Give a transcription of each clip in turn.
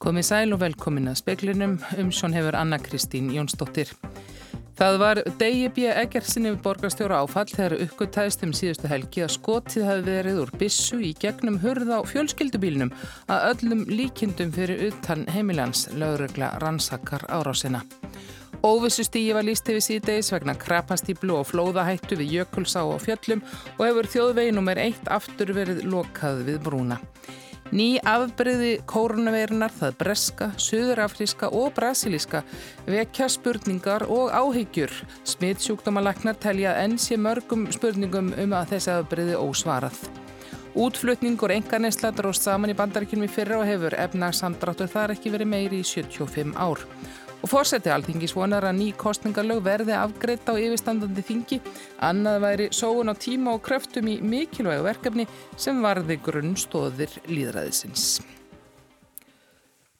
Komið sæl og velkomin að speklinum, umsjón hefur Anna Kristín Jónsdóttir. Það var degi B. Eggertsinni við borgarstjóra áfall þegar uppgöttæðist um síðustu helgi að skotið hafi verið úr bissu í gegnum hurð á fjölskyldubílinum að öllum líkindum fyrir utan heimilans lögregla rannsakar árásina. Óvissu stígi var líst yfir síðdeis vegna krapastíblu og flóðahættu við Jökulsá og fjöllum og hefur þjóðveginum er eitt aftur verið lokað við brúna. Ný afbreyði kórunaveirunar, það breska, söðurafríska og brasilíska vekja spurningar og áhyggjur. Smittsjúkdómalagnar telja enn sé mörgum spurningum um að þessi afbreyði ósvarað. Útflutningur engarnesla dróst saman í bandaríkjum í fyrra og hefur efnagsamdráttur þar ekki verið meiri í 75 ár. Og fórseti alþingis vonar að ný kostningarlög verði afgreitt á yfirstandandi þingi, annað væri sóun á tíma og kröftum í mikilvægu verkefni sem varði grunnstóðir líðræðisins.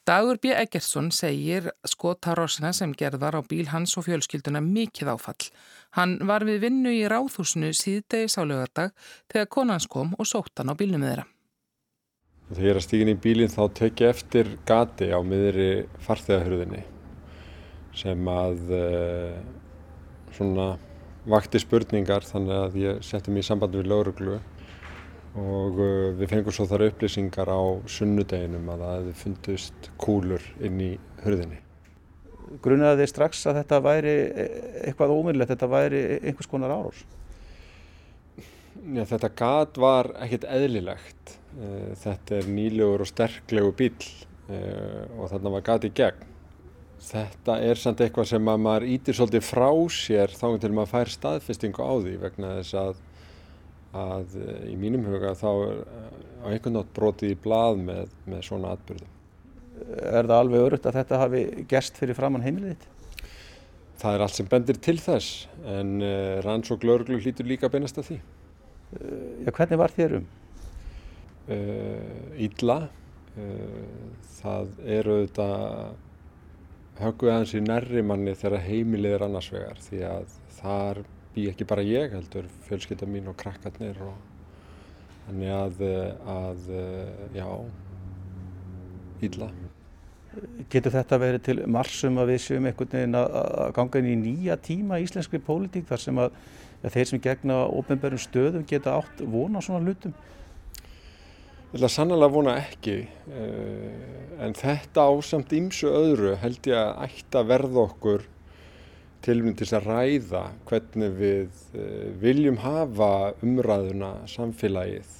Dagur B. Eggertsson segir skotarósina sem gerðar á bíl hans og fjölskylduna mikið áfall. Hann var við vinnu í ráðhúsinu síðdegi sálegardag þegar konans kom og sótt hann á bílnum þeirra. Þegar ég er að stíkin í bílinn þá tek ég eftir gati á miðri farþegahörðinni sem að uh, svona vakti spurningar þannig að ég setti mér í sambandi við lauruglu og uh, við fengum svo þar upplýsingar á sunnudeginum að það hefði fundist kúlur inn í hurðinni. Grunaði þið strax að þetta væri e, eitthvað ómyrlegt, þetta væri einhvers konar árós? Já, þetta gat var ekkert eðlilegt. Uh, þetta er nýlegur og sterklegu bíl og þarna var gat í gegn. Þetta er samt eitthvað sem að maður ítir svolítið frá sér þá til maður fær staðfestingu á því vegna þess að, að í mínum huga þá er á einhvern nátt brotið í blað með, með svona atbyrðum. Er það alveg örugt að þetta hafi gerst fyrir framann heimilið þitt? Það er allt sem bendir til þess en uh, rannsók lauruglu hlýtur líka beinast að því. Já, hvernig var þér um? Ídla. Það eru þetta högguði aðeins í nærri manni þegar heimilið er annars vegar því að þar bý ekki bara ég heldur fjölskylda mín og krakkarnir og þannig að, að já, ílla. Getur þetta verið til marsum að við séum einhvern veginn að ganga inn í nýja tíma í íslenskri pólitík þar sem að, að þeir sem gegna ofnbjörnum stöðum geta átt vona á svona hlutum? Ég ætla sannlega að vona ekki en þetta ásamt ímsu öðru held ég að ætti að verða okkur tilmynd til að ræða hvernig við viljum hafa umræðuna samfélagið.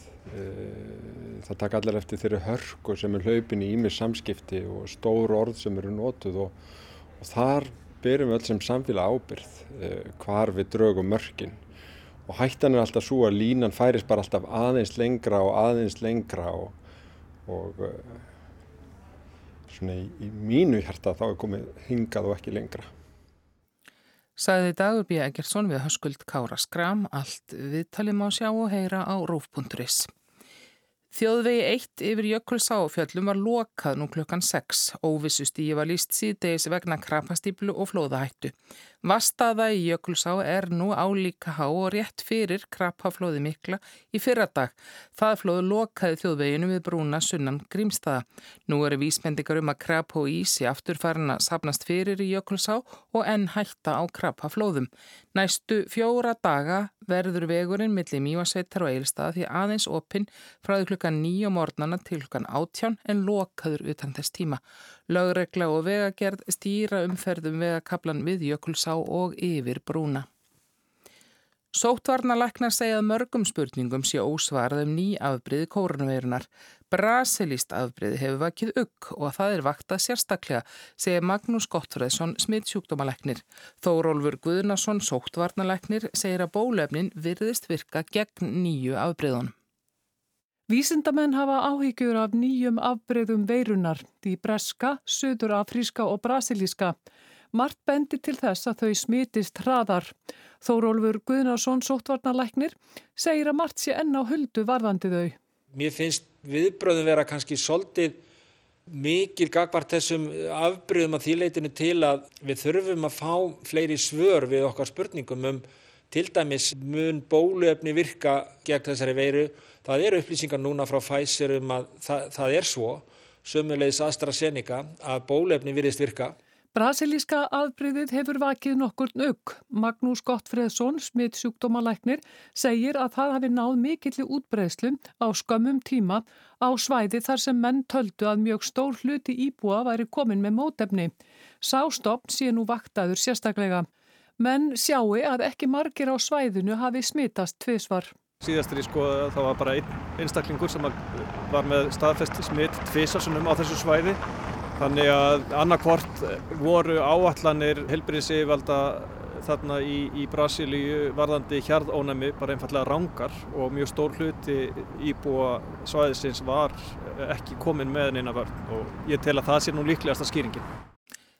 Það taka allar eftir þeirri hörku sem er hlaupin í ímis samskipti og stóru orð sem eru nótuð og, og þar byrjum við öll sem samfélag ábyrð hvar við draugum mörkin og hættan er alltaf svo að línan færis bara alltaf aðeins lengra og aðeins lengra og, og uh, svona í, í mínu hjarta þá er komið hingað og ekki lengra. Saði Dagur B. Eggertsson við Höskuld Kára Skram, allt viðtalið má sjá og heyra á rúf.is. Þjóðvegi 1 yfir Jökulsá fjöllum var lokað nú klukkan 6. Óvissustígi var líst síðdeis vegna krapastíplu og flóðahættu. Vastaða í Jökulsá er nú álíka há og rétt fyrir krapaflóði mikla í fyrradag. Það flóðu lokaði þjóðveginu við brúna sunnan Grímstaða. Nú eru vísmendingar um að krap og ísi aftur farin að sapnast fyrir í Jökulsá og enn hætta á krapaflóðum. Næstu fjóra daga verður vegurinn millir Mývasveitar og Eilstað því aðeins opinn frá klukkan nýja morgnana til klukkan átján en lokaður utan þess tíma. Lögregla og vegagerð stýra umferðum vegakablan við Jökulsá og yfir brúna. Sóttvarnalæknar segja að mörgum spurningum sé ósvarað um ný afbríði kórunaveirunar. Brasilíst afbríði hefur vakið ugg og það er vaktað sérstaklega, segja Magnús Gottfreðsson, smittsjúkdómalæknir. Þórólfur Guðnason, sóttvarnalæknir, segir að bólefnin virðist virka gegn nýju afbríðunum. Vísindamenn hafa áhyggjur af nýjum afbreyðum veirunar, því breska, söður afríska og brasilíska. Mart bendi til þess að þau smitist hraðar. Þórólfur Guðnarsson, sóttvarnalæknir, segir að Mart sé enn á huldu varðandi þau. Mér finnst viðbröðum vera kannski soldið mikil gagvart þessum afbreyðum að þýleitinu til að við þurfum að fá fleiri svör við okkar spurningum um til dæmis mun bóluefni virka gegn þessari veiru Það eru upplýsingar núna frá Pfizer um að það, það er svo sömulegis AstraZeneca að bólefni virðist virka. Brasilíska aðbriðið hefur vakið nokkur nögg. Magnús Gottfreðsson, smitt sjúkdómalæknir, segir að það hafi náð mikilli útbreðslu á skömmum tíma á svæði þar sem menn töldu að mjög stór hluti íbúa væri komin með mótefni. Sástopp sé nú vaktaður sérstaklega. Menn sjáu að ekki margir á svæðinu hafi smittast tviðsvar. Síðastur í skoða þá var bara einn einstaklingur sem var með staðfest smitt tviðsarsunum á þessu svæði. Þannig að annarkvort voru áallanir helbriðsívalda þarna í, í Brasilíu varðandi hjarðónæmi bara einfallega rángar og mjög stór hluti íbúa svæðisins var ekki komin með neina vörn og ég tel að það sé nú líklegasta skýringin.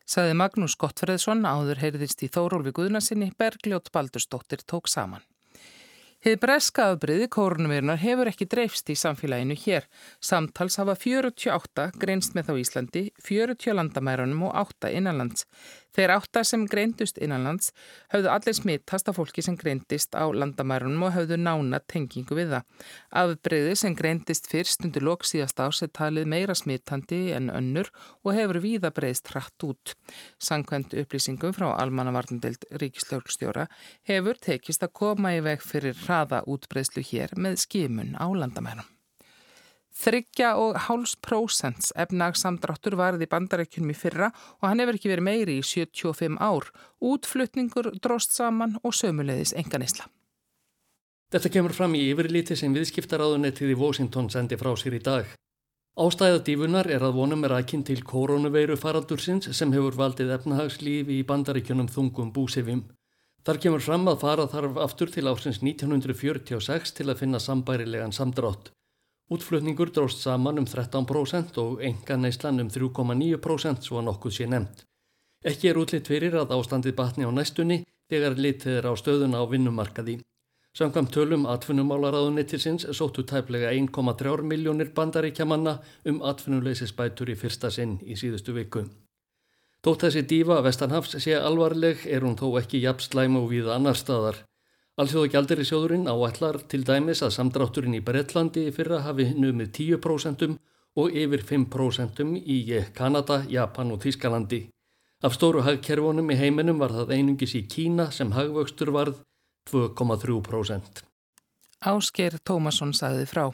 Saði Magnús Gottfreðsson áður heyrðist í Þórólfi Guðnarsinni Bergljót Baldurstóttir tók saman. Hið breska afbreyði kórnumirunar hefur ekki dreifst í samfélaginu hér. Samtals hafa 48 greinst með þá Íslandi, 40 landamærunum og 8 innanlands. Þeir átta sem greindust innanlands höfðu allir smittast af fólki sem greindist á landamærunum og höfðu nána tengingu við það. Afbreyði sem greindist fyrst undir loksíðast ás er talið meira smittandi en önnur og hefur víða breyðst hratt út. Sankvæmt upplýsingum frá Almannavarnandild Ríkislauglstjóra hefur tekist að koma í veg fyrir hraða útbreyðslu hér með skimun á landamærum. Þryggja og háls prósents efnagsamdráttur varði bandarækjunum í fyrra og hann hefur ekki verið meiri í 75 ár. Útflutningur dróst saman og sömulegðis enganisla. Þetta kemur fram í yfirlíti sem viðskiptaráðunettið í Washington sendi frá sér í dag. Ástæða dífunar er að vonum er aðkinn til koronaveiru faraldursins sem hefur valdið efnahagslífi í bandaríkjunum þungum búsifim. Þar kemur fram að fara þarf aftur til ásins 1946 til að finna sambærilegan samdrátt. Útflutningur dróst saman um 13% og enga neyslan um 3,9% svo að nokkuð sé nefnt. Ekki er útlitt fyrir að ástandið batni á næstunni þegar litið er á stöðuna á vinnumarkaði. Samkvæmt tölum atvinnumálaráðunittisins sóttu tæplega 1,3 miljónir bandaríkjamanna um atvinnuleysisbætur í fyrsta sinn í síðustu viku. Tótt þessi dífa Vestanhafs sé alvarleg er hún þó ekki jafnslæm og við annar staðar. Alþjóða gjaldir í sjóðurinn áætlar til dæmis að samdrátturinn í Breitlandi fyrra hafi numið 10% og yfir 5% í Kanada, Japan og Þískalandi. Af stóru hagkerfunum í heiminum var það einungis í Kína sem hagvöxtur varð 2,3%. Ásker Tómasson sagði frá.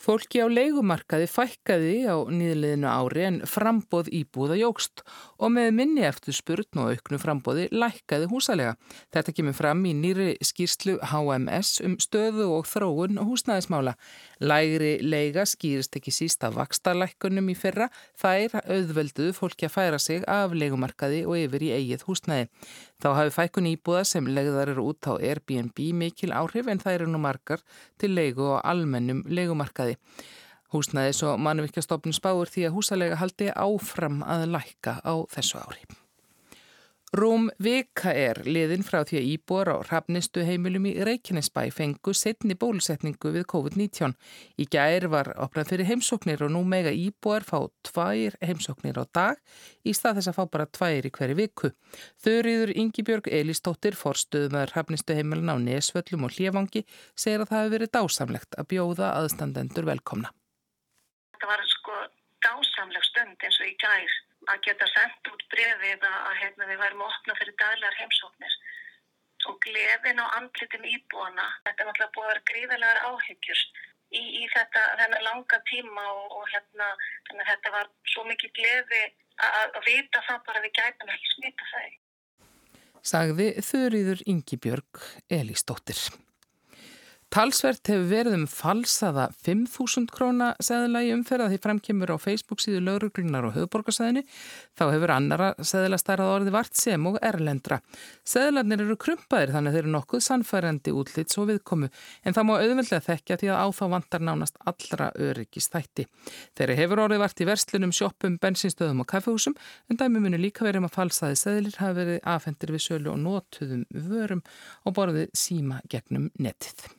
Fólki á leikumarkaði fækkaði á nýðliðinu ári en frambóð íbúða jógst og með minni eftir spurn og auknu frambóði lækkaði húsalega. Þetta kemur fram í nýri skýrslu HMS um stöðu og þróun húsnæðismála. Lægri leiga skýrist ekki síst af vakstarlækkunum í fyrra. Þær auðvelduðu fólki að færa sig af leikumarkaði og yfir í eigið húsnæði. Þá hafi fækkun íbúða sem legðar eru út á Airbnb mikil áhrif en það eru nú margar til leigu og almennum leikumarkaði. Húsnæðis og mannvíkjastofnun spáur því að húsalega haldi áfram að lækka á þessu ári. Rúm vika er liðin frá því að íbúar á rafnistu heimilum í Reykjanesbæ fengu setni bólusetningu við COVID-19. Í gær var opnað fyrir heimsóknir og nú mega íbúar fá tvær heimsóknir á dag í stað þess að fá bara tvær í hverju viku. Þurriður Yngibjörg Elistóttir, forstuðumöður rafnistu heimilin á Nesvöllum og Hlifangi, segir að það hefur verið dásamlegt að bjóða aðstandendur velkomna. Það var sko dásamleg stund eins og í gær að geta sendt út brefið að, að hérna, við værum að opna fyrir daglegar heimsóknir. Og gleðin á andlitum íbúana þetta er náttúrulega búið að vera gríðilegar áhyggjur í, í þetta þennan langa tíma og, og hérna þetta var svo mikið gleði að, að vita það bara við gætum ekki smita þau. Sagði Þurriður Yngibjörg Elísdóttir Talsvert hefur verið um falsaða 5.000 króna seðla í umferða því framkymur á Facebook síðu lauruglunar og höfuborgarsæðinu. Þá hefur annara seðla starrað orði vart sem og erlendra. Seðlarnir eru krumpaðir þannig þeir eru nokkuð sannfærandi útlýtt svo viðkomu en það má auðvöldlega þekkja því að á þá vantar nánast allra öryggist þætti. Þeirri hefur orði vart í verslunum, sjóppum, bensinstöðum og kaffehúsum en dæmi muni líka verið um að falsaði seðlir hafi verið afhendir við sölu og nótuðum vörum og borðið síma gegnum netið.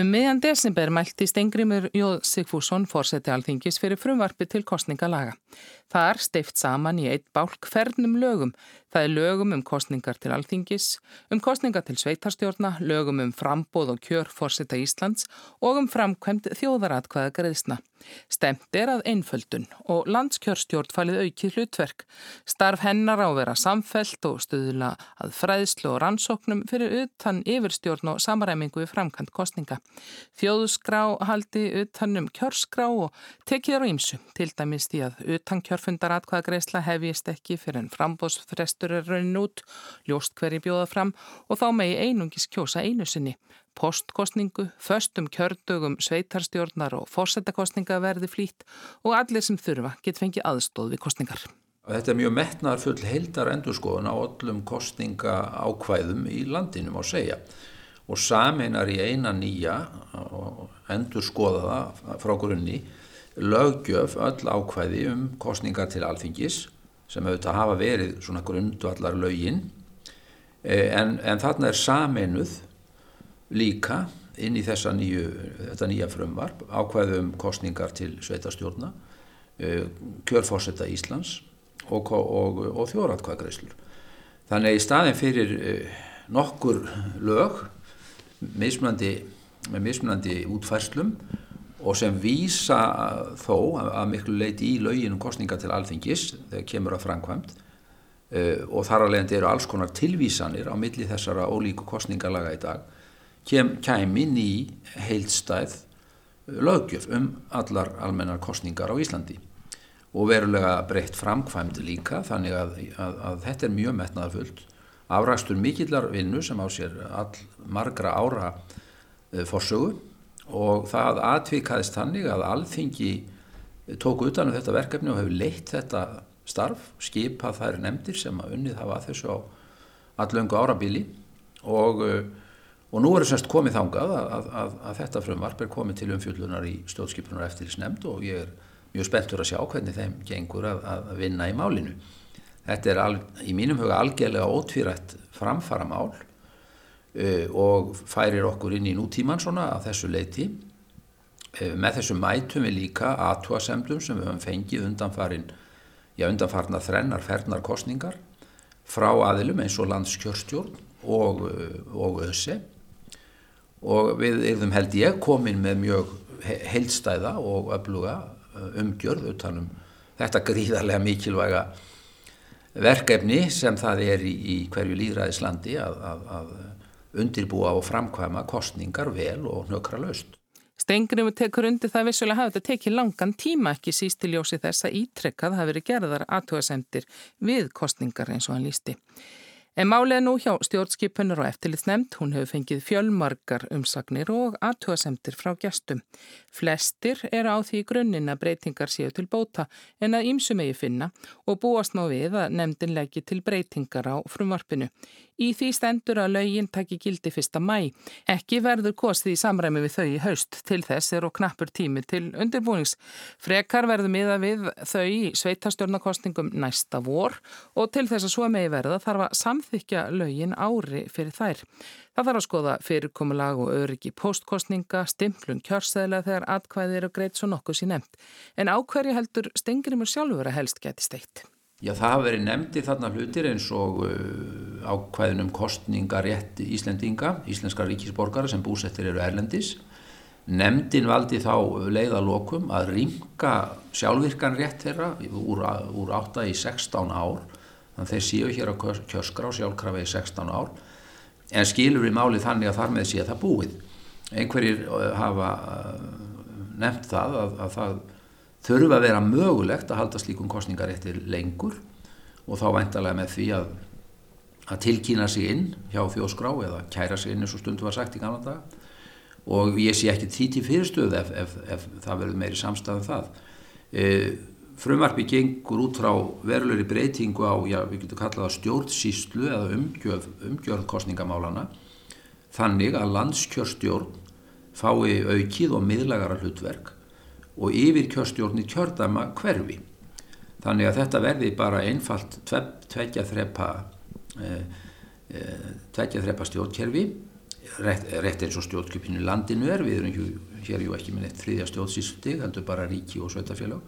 Um meðan desember mælti Stengrimur Jóð Sigfússon fórseti alþingis fyrir frumvarfi til kostningalaga. Það er steift saman í eitt bálk fernum lögum. Það er lögum um kostningar til alþingis, um kostningar til sveitarstjórna, lögum um frambóð og kjör fórseta Íslands og um framkvæmt þjóðaratkvæða greiðsna. Stemt er að einföldun og landskjörstjórn falið aukið hlutverk. Starf hennar á vera samfelt og stuðla að fræðslu og rannsóknum fyrir utan yfirstjórn og samaræmingu við framkvæmt kostninga. Þjóðskrá haldi utanum kjörskrá og tekið á ímsu, til dæmis því að utan kjörfundaratkvæðagreisla hefjist ekki fyrir en frambóðsfrestur er raunin út, ljóst hverji bjóða fram og þá megi einungis kjósa einu sinni postkostningu, föstum kjördögum sveitarstjórnar og fórsetakostninga verði flýtt og allir sem þurfa get fengið aðstóð við kostningar. Þetta er mjög metnar full heildar endurskoðun á öllum kostninga ákvæðum í landinum á segja og saminar í eina nýja endurskoðaða frá grunni lögjöf öll ákvæði um kostningar til alþingis sem auðvitað hafa verið svona grundvallar lögin eh, en, en þarna er saminuð líka inn í þessa nýju, þetta nýja frumvarp ákvæðum kostningar til sveitastjórna eh, kjörfórsetta Íslands og, og, og þjóratkvæðgreislur. Þannig í staðin fyrir eh, nokkur lög mismunandi, með mismunandi útfærslum og sem vísa þó að miklu leiti í lögin um kostninga til alþingis þegar kemur að framkvæmt uh, og þar að leiðandi eru alls konar tilvísanir á milli þessara ólíku kostningalaga í dag kem, kæmi ný heildstæð lögjöf um allar almennar kostningar á Íslandi. Og verulega breytt framkvæmd líka þannig að, að, að þetta er mjög metnaðarfullt. Afrækstur mikillar vinnu sem á sér all margra ára uh, forsögu og það atvikaðist þannig að alþingi tóku utan um þetta verkefni og hefur leitt þetta starf, skipað þær nefndir sem að unnið hafa að þessu á allöngu árabíli og uh, og nú er semst komið þangað að, að, að, að þetta frumvarp er komið til umfjöldunar í stjórnskipunar eftirlisnemnd og ég er mjög spenntur að sjá hvernig þeim gengur að vinna í málinu. Þetta er al, í mínum huga algjörlega ótvírætt framfara mál og færir okkur inn í nútíman svona að þessu leiti. Uh, með þessu mætum við líka aðtúasemlum sem við höfum fengið undanfarin, já undanfarnar þrennar fernar kostningar frá aðilum eins og landskjörstjórn og, og öse og við erum held ég komin með mjög heildstæða og öfluga umgjörð utanum þetta gríðarlega mikilvæga verkefni sem það er í, í hverju líðræðislandi að, að, að undirbúa og framkvæma kostningar vel og nökra laust. Stengriðum tekur undir það vissulega hafa þetta tekið langan tíma ekki síst til ljósi þess að ítrekkað hafi verið gerðar aðtúasendir við kostningar eins og hann lísti. En málið er nú hjá stjórnskipunar og eftirlitsnefnd, hún hefur fengið fjölmarkar umsagnir og aðtúasemtir frá gestum. Flestir er á því grunninn að breytingar séu til bóta en að ímsum eigi finna og búast ná við að nefndin leggi til breytingar á frumvarpinu. Í því stendur að laugin takki gildi fyrsta mæ. Ekki verður kostið í samræmi við þau í haust til þess er og knappur tími til undirbúnings. Frekar verður miða við þau í sveitarstjórnarkostningum næsta vor og til þess að svo megi verða þarf að samþykja laugin ári fyrir þær. Það þarf að skoða fyrirkomulag og öryggi postkostninga, stimplun kjörseðlega þegar atkvæðir og greit svo nokkuð sín nefnt. En ákverju heldur stengrimur sjálfur að helst geti steitt. Já, það hafa verið nefndi þarna hlutir eins og uh, ákvæðinum kostningarétt Íslendinga, íslenskar ríkisborgara sem búsettir eru erlendis. Nemndin valdi þá leiðalokum að ringa sjálfvirkan rétt þeirra úr, úr 8 í 16 ár. Þannig að þeir séu hér á kjörskrá sjálfkrafi í 16 ár. En skilur við málið þannig að þar með sé að það búið. Einhverjir uh, hafa uh, nefnt það að, að það þurfa að vera mögulegt að halda slíkum kostningaréttir lengur og þá væntalega með því að, að tilkýna sig inn hjá þjóðskrá eða kæra sig inn eins og stundu var sagt í ganna dag og ég sé ekki því til fyrirstöð ef, ef, ef það verður meiri samstæðan um það. E, frumvarpi gengur út frá verulegri breytingu á, já við getum kallað að stjórnsýslu eða umgjörð, umgjörð kostningamálana þannig að landskjörstjórn fái aukið og miðlagara hlutverk og yfir kjörstjórni kjördama hverfi. Þannig að þetta verði bara einfalt tveggja þrepa, e, e, tveggja þrepa stjórnkerfi rétt, eins og stjórnskipinu landinu er, við erum jú, hér jú ekki með neitt þriðja stjórnsýstig, heldur bara ríki og sveitafélag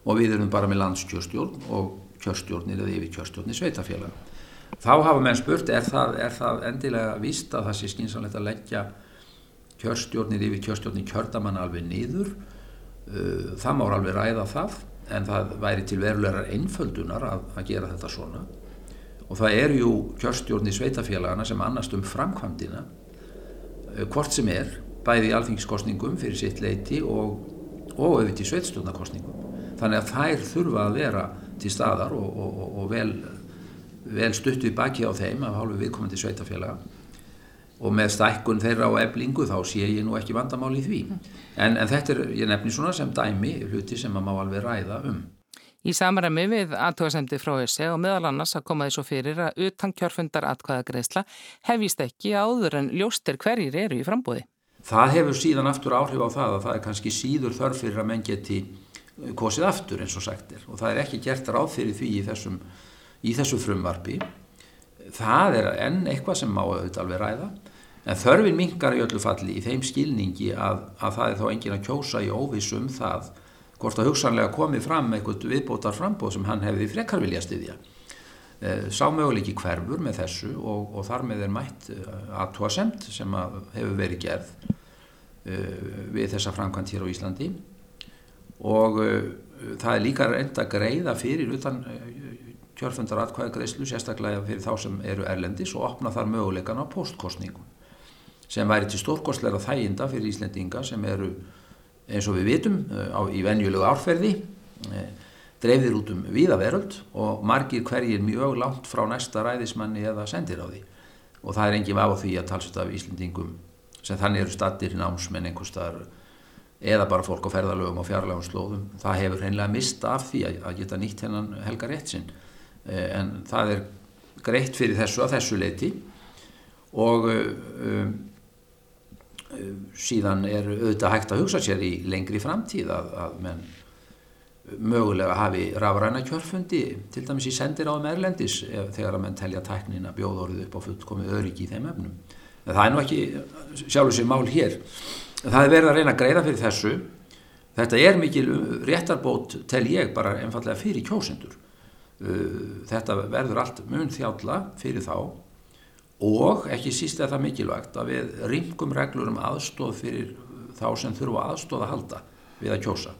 og við erum bara með landskjörstjórn og kjörstjórnir eða yfir kjörstjórnir sveitafélag. Þá hafa menn spurt, er það, er það endilega víst að það sé skynsanlegt að leggja kjörstjórnir yfir kjörstjórnir kjördamanna alveg niður? Uh, það má alveg ræða það, en það væri til verulegar einföldunar að, að gera þetta svona. Og það eru jú kjörstjórnir sveitafélagana sem annast um framkvæmdina, uh, hvort sem er, bæði í alþingiskostningum fyrir sitt leiti og, og auðvitað í sveitstjórnarkostningum. Þannig að þær þurfa að vera til staðar og, og, og vel vel stutt við baki á þeim af hálfu viðkomandi sveitafélaga og með stækkun þeirra á eblingu þá sé ég nú ekki vandamál í því. En, en þetta er, ég nefnir svona sem dæmi hluti sem maður má alveg ræða um. Í samaræmi við aðtóðasemdi frá þessi og meðal annars að koma því svo fyrir að utan kjörfundar atkvæðagreisla hefist ekki áður en ljóstir hverjir eru í frambóði. Það hefur síðan aftur áhrif á það að það er kannski síður þörf fyrir að menn geti kosið aftur eins og sagt er. Og það er ekki gert ráð fyrir því í þessum í þessu frumvarfi það er enn eitthvað sem má auðvitað alveg ræða en þörfin mingar í öllu falli í þeim skilningi að, að það er þá engin að kjósa í óvissum það hvort að hugsanlega komið fram eitthvað viðbótar frambóð sem hann hefði frekar vilja styðja. Eh, sá möguleiki hverfur með þessu og, og þar með er mætt eh, aðtóasemt sem að hefur verið gerð uh, við þessa framkvæmt hér á Íslandi. Og það er líka reynda greiða fyrir utan kjörfundar atkvæðagreyslu sérstaklega fyrir þá sem eru erlendis og opna þar möguleikan á postkostningum sem væri til stórkostleira þæginda fyrir Íslendinga sem eru eins og við vitum eh, á, í venjulegu árferði eh, dreifðir út um víða veröld og margir hverjir mjög langt frá næsta ræðismanni eða sendir á því. Og það er enginn af því að talsast af Íslendingum sem þannig eru stattir námsmenn einhverstaðar eða bara fólk á ferðalögum og fjarlagum slóðum það hefur hreinlega mista af því að geta nýtt hennan helga rétt sinn. Eh, en það er greitt fyrir þessu að þessu leiti og um, síðan er auðvitað hægt að hugsa sér í lengri framtíð að, að menn mögulega hafi rafræna kjörfundi til dæmis í sendir á Merlendis þegar að menn telja tæknina bjóðorðið upp á fullkomið öryggi í þeim efnum. En það er nú ekki sjálfur sér mál hér. Það er verið að reyna að greiða fyrir þessu. Þetta er mikil réttarbót tel ég bara einfallega fyrir kjósendur. Uh, þetta verður allt mun þjálla fyrir þá og ekki síst er það mikilvægt að við ringum reglur um aðstóð fyrir þá sem þurfa aðstóð að halda við að kjósa.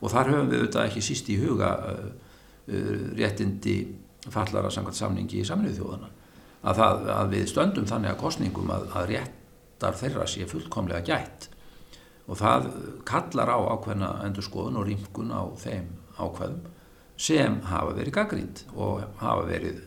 Og þar höfum við auðvitað ekki síst í huga uh, uh, réttindi fallara samkvæmt samningi í samniðu þjóðana að, það, að við stöndum þannig að kostningum að, að réttar þeirra sé fullkomlega gætt. Og það kallar á ákveðna endurskoðun og ringun á þeim ákveðum sem hafa verið gaggrínd og hafa verið,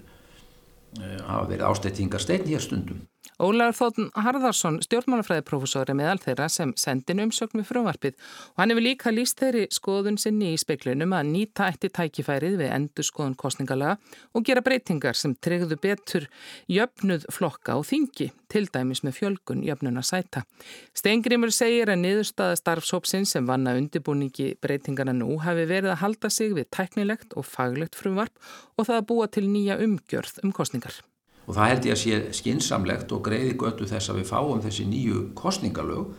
hafa verið ástættingar stein hér stundum. Ólaður Þóttun Harðarsson, stjórnmálafræðiprofessori með þeirra sem sendin umsökn með frumvarpið. Og hann hefur líka líst þeirri skoðun sinni í speiklunum að nýta eitt tækifærið við endur skoðun kostningalega og gera breytingar sem tryggðu betur jöfnuð flokka og þingi, til dæmis með fjölgun jöfnuna sæta. Steingrimur segir að niðurstaða starfsópsinn sem vanna undibúningi breytingarna nú hafi verið að halda sig við tæknilegt og faglegt frumvarp og það að búa til nýja umgjörð um kostningar og það held ég að sé skinsamlegt og greiði götu þess að við fáum þessi nýju kostningalög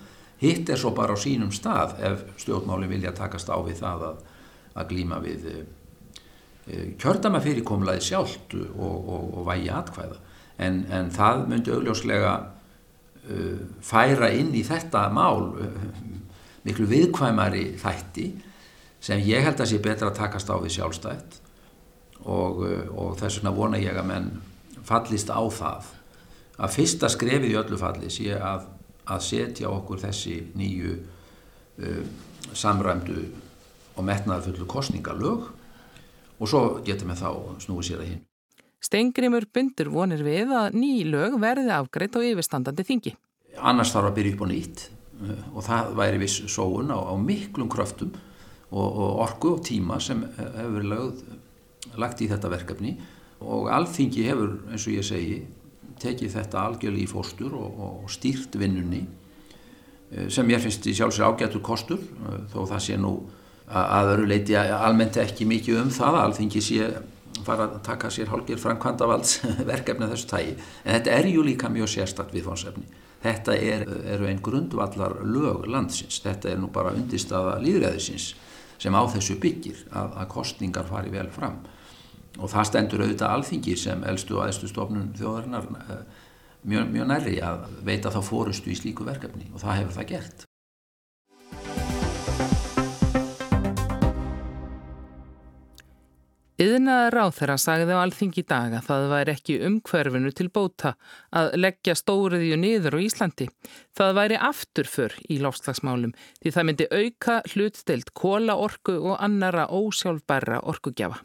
hitt er svo bara á sínum stað ef stjórnmáli vilja takast á við það að, að glíma við e, kjördama fyrirkomlaði sjálft og, og, og vægi atkvæða. En, en það myndi augljóslega uh, færa inn í þetta mál uh, miklu viðkvæmari þætti sem ég held að sé betra að takast á við sjálfstætt. Og, og þess vegna vona ég að menn fallist á það að fyrsta skrefið í öllu falli sé að, að setja okkur þessi nýju uh, samræmdu og metnaðarfullu kostningalög og svo getum við þá snúið sér að hinn. Steingrimur bundur vonir við að ný lög verði afgreitt á yfirstandandi þingi. Annars þarf að byrja upp á nýtt uh, og það væri viss sóun á, á miklum kröftum og, og orgu og tíma sem hefur lögð, lagt í þetta verkefni og alþingi hefur, eins og ég segi, tekið þetta algjörlega í fórstur og, og stýrt vinnunni eh, sem ég finnst í sjálfsög ágættur kostur eh, þó það sé nú að öru leiti almennt ekki mikið um það að alþingi sé fara að taka sér hálfgeir framkvæmdavalds verkefni þessu tægi en þetta er ju líka mjög sérstakt viðfónsefni Þetta er, eru einn grundvallar lög landsins, þetta er nú bara undirstaða líðræðisins sem á þessu byggir að, að kostningar fari vel fram og það stendur auðvitað alþingi sem eldstu og aðstu stofnun þjóðarinnar eh, mjög, mjög nærri að veita þá fórustu í slíku verkefni og það hefur það gert. Yðnaðar ráð þeirra sagði á alþingi dag að það væri ekki umhverfinu til bóta að leggja stóriðju niður á Íslandi. Það væri afturför í láslagsmálum því það myndi auka hlutsteilt kóla orku og annara ósjálfbæra orkugjafa.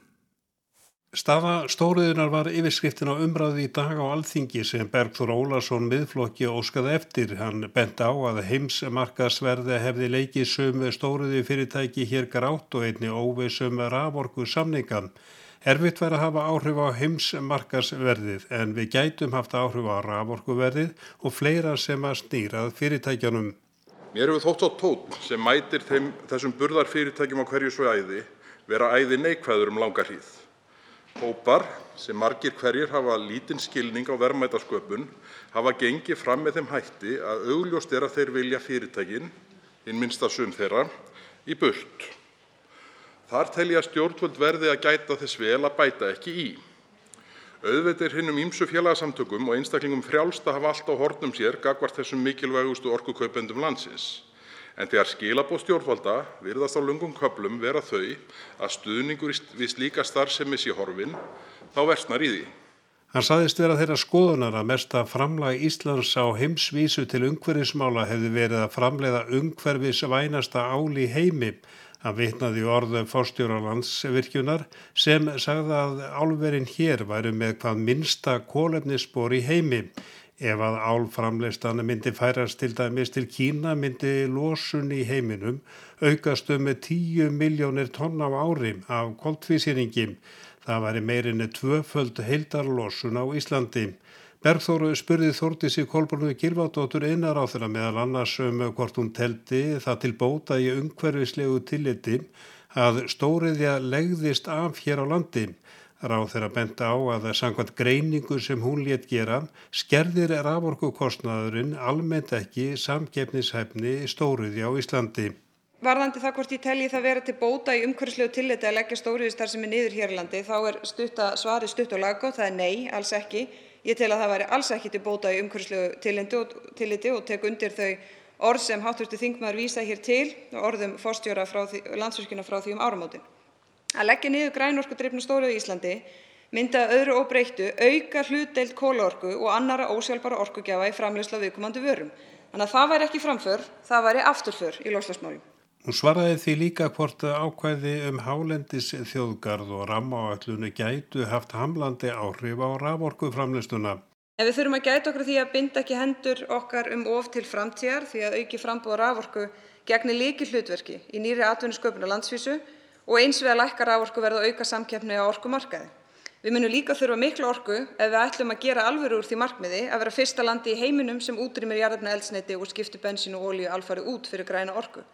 Staða stóriðunar var yfirskriftin á umræði í dag á alþingi sem Bergþór Ólarsson miðflokki óskaði eftir. Hann bent á að heimsmarkasverði hefði leikið sömu stóriði fyrirtæki hér grátt og einni óveisum raforku samningan. Erfitt verið að hafa áhrif á heimsmarkasverðið en við gætum haft áhrif á raforkuverðið og fleira sem að stýrað fyrirtækjanum. Mér hefur þótt á tótt sem mætir þeim, þessum burðarfyrirtækjum á hverju svo æði vera æði neikvæður um langa hríð. Hópar, sem margir hverjir hafa lítinn skilning á verðmætasköpun, hafa gengið fram með þeim hætti að augljóst er að þeir vilja fyrirtækin, hinn minnsta sum þeirra, í burt. Þar tel ég að stjórnvöld verði að gæta þess vel að bæta ekki í. Auðvitað er hinnum ýmsu félagasamtökum og einstaklingum frjálst að hafa allt á hornum sér gagnvart þessum mikilvægustu orkukaupendum landsins en þegar skilaboð stjórnvalda virðast á löngum köflum vera þau að stuðningur við slíka starfsemi sé horfinn þá versnar í því. Hann saðist vera þeirra skoðunar að mesta framlag Íslands á heimsvísu til umhverfismála hefði verið að framleiða umhverfisvænasta áli heimi. Hann vitnaði orðu fórstjóra landsvirkjunar sem sagði að álverinn hér væri með hvað minsta kólefnisspor í heimi. Ef að álframleyslan myndi færast til dæmis til Kína myndi losun í heiminum aukast um 10 miljónir tonna á ári af koltvísýringi. Það væri meirinni tvöföld heildarlosun á Íslandi. Bergþóru spurði Þórtísi Kolbrunni Gilvardóttur einar á þeirra meðal annars um hvort hún teldi það til bóta í umhverfislegu tilliti að stóriðja legðist af hér á landi. Ráð þeirra benda á að sangkvæmt greiningu sem hún létt gera skerðir raforkukostnaðurinn almennt ekki samgefnishæfni stóriði á Íslandi. Varðandi það hvort ég telji það vera til bóta í umhverfislegu tilliti að leggja stóriðistar sem er niður hér í landi þá er stutta, svari stutt og laggótt, það er nei, alls ekki. Ég tel að það væri alls ekki til bóta í umhverfislegu tilliti og tek undir þau orð sem hátturstu þingmaður vísa hér til og orðum fórstjóra landsvirkjuna frá því um áramótin. Að leggja niður grænorkudrifna stóriðju á Íslandi myndi að öðru óbreyttu auka hlutdeild kolaorku og annarra ósjálfbæra orkugjafa í framleiðslu á viðkomandi vörum. Þannig að það væri ekki framför, það væri afturför í loftslagsmálum. Hún svaraði því líka hvort ákvæði um hálendis þjóðgarð og rammaáallunu gætu haft hamlandi áhrif á raforkuframleiðsluna. En við þurfum að gæta okkur því að binda ekki hendur okkar um of til framtíðar því að auki frambúða raforku gegnir líki hlutverki í nýri atvinnusköpun og landsvísu og eins við að lækka raforkuverð og auka samkeppni á orkumarkaði. Við munum líka þurfa miklu orku ef við ætlum að gera alvöru úr því markmiði að vera fyrsta landi í heiminum sem útrýmir jarðefnaeldsneyti og skiptir bensín og olíu alfarið út fyrir græna orku.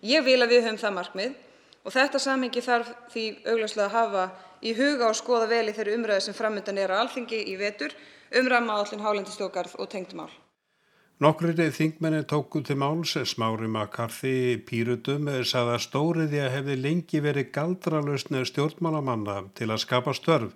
Ég vil að við höfum það markmið og þetta samhengi þarf því augljóslega að hafa í huga og skoða vel í þeirri umræðu sem framöndan er á Alþingi í vetur um rammaáætlun hálendisþjóðgarð og tengd mál. Nokkrið þingmenni tóku til máls, Smári Makarthi Pírutum sagði að stóriði að hefði lengi verið galdralausni stjórnmálamanna til að skapa störf.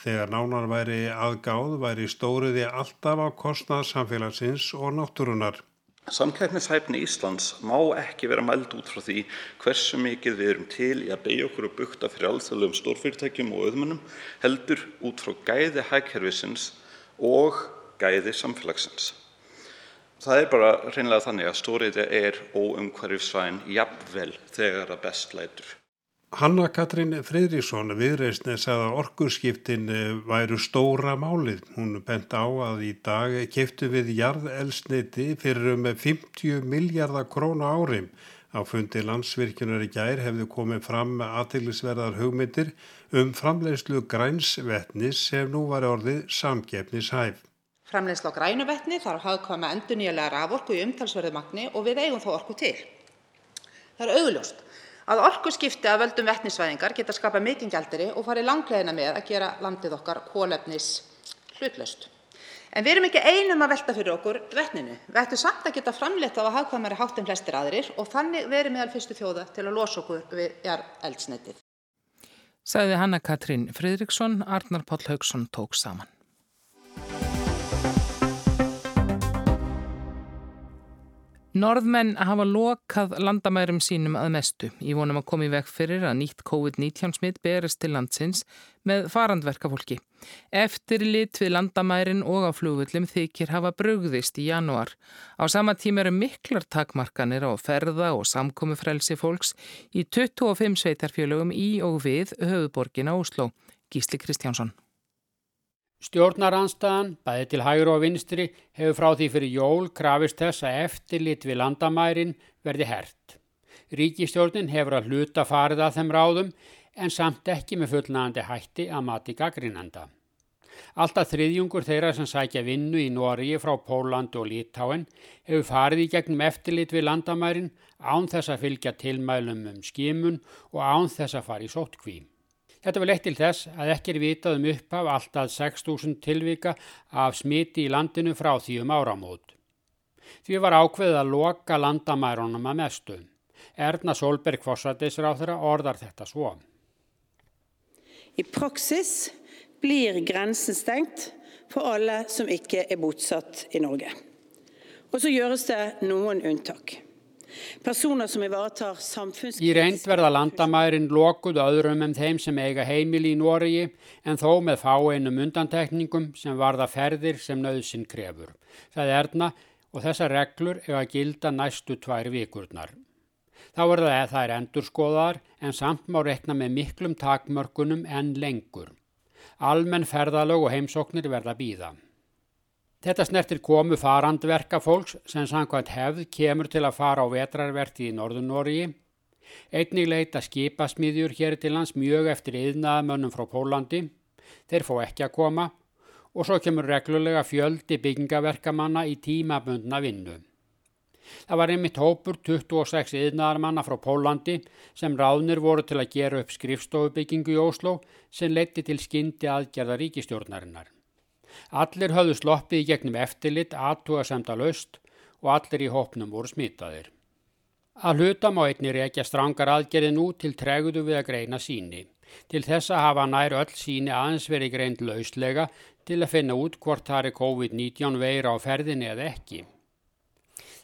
Þegar nánar væri aðgáð væri stóriði alltaf á kostnað samfélagsins og náttúrunar. Samkeppnishæfni Íslands má ekki vera mæld út frá því hversu mikið við erum til í að beigja okkur og bukta fyrir alþjóðlegum stórfyrirtækjum og auðmunum heldur út frá gæði hækkerfisins og gæði samfélagsins. Það er bara hreinlega þannig að stóriðja er óumhverfisvæn jafnvel þegar að best lætur. Hanna Katrín Fridriksson viðreysni sagði að orkurskiptin eh, væru stóra málið. Hún bent á að í dag keftu við jarðelsniti fyrir um 50 miljardar króna árim. Á fundi landsvirkjunar í gær hefðu komið fram aðtillisverðar hugmyndir um framleiðslu grænsvetnis sem nú var orðið samgefnishæf. Framleiðsla á grænu vetni þarf hagkvæma endurnýjanlega raforku í umtalsverðu magni og við eigum þá orku til. Það er augljóst að orkuskipti af völdum vetnisvæðingar geta skapað mikinn gjaldeyri og farið langleiðina með að gera landið okkar kolefnishlutlaust. En við erum ekki einum að velta fyrir okkur vetninu. Við ættum samt að geta framleitt á að hagkvæmari hátt en flestir aðrir og þannig verið meðal fyrstu þjóða til að losa okkur við eldsnetið. Sæði Hanna Katrín Fridriksson, Arnar Páll Haugsson tók saman. Norðmenn hafa lokað landamærum sínum að mestu. Ég vonum að koma í veg fyrir að nýtt COVID-19 smitt berist til landsins með farandverkafólki. Eftir lit við landamærin og á flugvöllum þykir hafa brugðist í janúar. Á sama tíma eru miklar takmarkanir á ferða og samkomi frelsi fólks í 25 sveitarfjölugum í og við höfuborgin á Oslo. Gísli Kristjánsson. Stjórnaranstaðan, bæði til hægur og vinstri, hefur frá því fyrir jól krafist þess að eftirlit við landamærin verði hert. Ríkistjórnin hefur að hluta farið að þeim ráðum en samt ekki með fullnægandi hætti að mati gaggrínanda. Alltaf þriðjungur þeirra sem sækja vinnu í Nóriði frá Pólandi og Lítáen hefur farið í gegnum eftirlit við landamærin án þess að fylgja tilmælum um skimun og án þess að fara í sóttkvím. Þetta var leitt til þess að ekki er vitað um upphaf alltaf 6.000 tilvika af smiti í landinu frá því um áramót. Því var ákveðið að loka landamærunum að mestu. Erna Solberg Fossardisráþura orðar þetta svo. I praksis blir grensen stengt for alle som ikke er bosatt i Norge. Og så gjøres det noen unntak. Í reynd verða landamærin lokuð öðrum en þeim sem eiga heimil í Noregi en þó með fáeinum undantekningum sem varða ferðir sem nöðsinn krefur. Það er erna og þessar reglur eiga að gilda næstu tvær vikurnar. Þá er það að það er endurskoðar en samt má rekna með miklum takmörkunum en lengur. Almenn ferðalög og heimsóknir verða býða. Þetta snertir komu farandverka fólks sem samkvæmt hefð kemur til að fara á vetrarverti í Norðunóriði. Einnig leita skipasmíðjur hér til lands mjög eftir yðnaðamönnum frá Pólandi. Þeir fá ekki að koma og svo kemur reglulega fjöldi byggingaverkamanna í tímabundna vinnu. Það var einmitt hópur 26 yðnaðarmanna frá Pólandi sem ráðnir voru til að gera upp skrifstofubyggingu í Óslo sem leiti til skyndi aðgerða ríkistjórnarinnar. Allir höfðu sloppið í gegnum eftirlit, aðtuga semta löst og allir í hópnum voru smitaðir. Að hluta má einnig reykja strangar aðgerði nú til treguðu við að greina síni. Til þessa hafa nær öll síni aðeins verið greint lauslega til að finna út hvort það er COVID-19 veira á ferðinni eða ekki.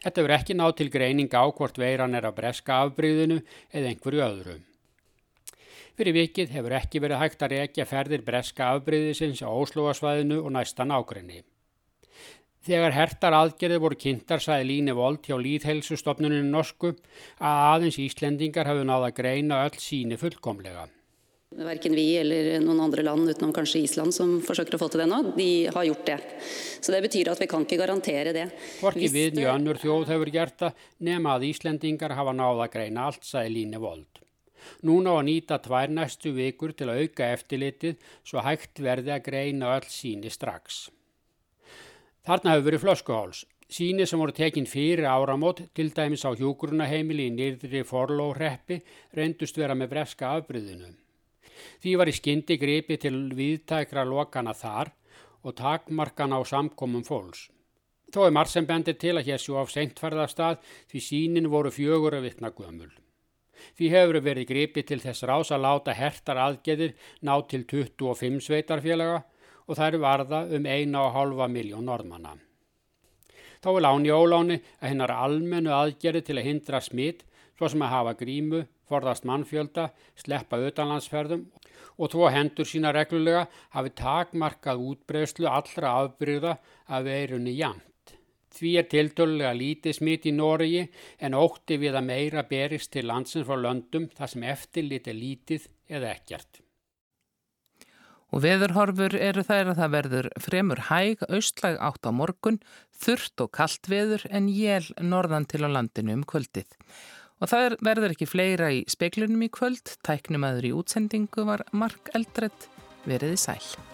Þetta verður ekki nátt til greining á hvort veiran er að breska afbríðinu eða einhverju öðrum. Fyrir vikið hefur ekki verið hægt að reykja ferðir breska afbreyðisins á Óslóasvæðinu og næstan ágrinni. Þegar hertar aðgerði voru kynntar sæði líni vold hjá líðhelsustofnuninu norsku að aðeins Íslendingar hafðu náða að greina öll síni fullkomlega. Verken vi eller noen andre land utenom kanskje Island som forsøker å få til det nå, de har gjort det. Så det betyr at vi kan ikke garantere det. Hvorki við njú önnur þjóð hefur gert það nema að Íslendingar hafa náða að greina allt sæði líni vold. Núna á að nýta tvær næstu vikur til að auka eftirlitið svo hægt verði að greina öll síni strax. Þarna hefur verið flöskuháls. Síni sem voru tekinn fyrir áramót, til dæmis á hjúgrunaheimili í nýrdri forlóhreppi, reyndust vera með breska afbryðinu. Því var í skyndi gripi til viðtækra lokana þar og takmarkana á samkomum fólks. Þó er marg sem bendir til að hér sjú á seintferðarstað því sínin voru fjögur að vittna gömul. Því hefur verið gripið til þess rás að láta hertar aðgeðir ná til 25 sveitarfélaga og eru varða um 1,5 miljón norðmanna. Þá er láni óláni að hennar almennu aðgerði til að hindra smitt, svo sem að hafa grímu, forðast mannfjölda, sleppa auðanlandsferðum og þó hendur sína reglulega hafi takmarkað útbreyslu allra afbyrða af veirunni jæmt. Því er tiltölulega lítið smitt í Noregi en ótti við að meira berist til landsins frá löndum þar sem eftirlit er lítið eða ekkert. Og veðurhorfur eru þær að það verður fremur hæg, austlæg átt á morgun, þurft og kallt veður en jél norðan til á landinu um kvöldið. Og það verður ekki fleira í speiklunum í kvöld, tæknum aður í útsendingu var Mark Eldredd veriði sæl.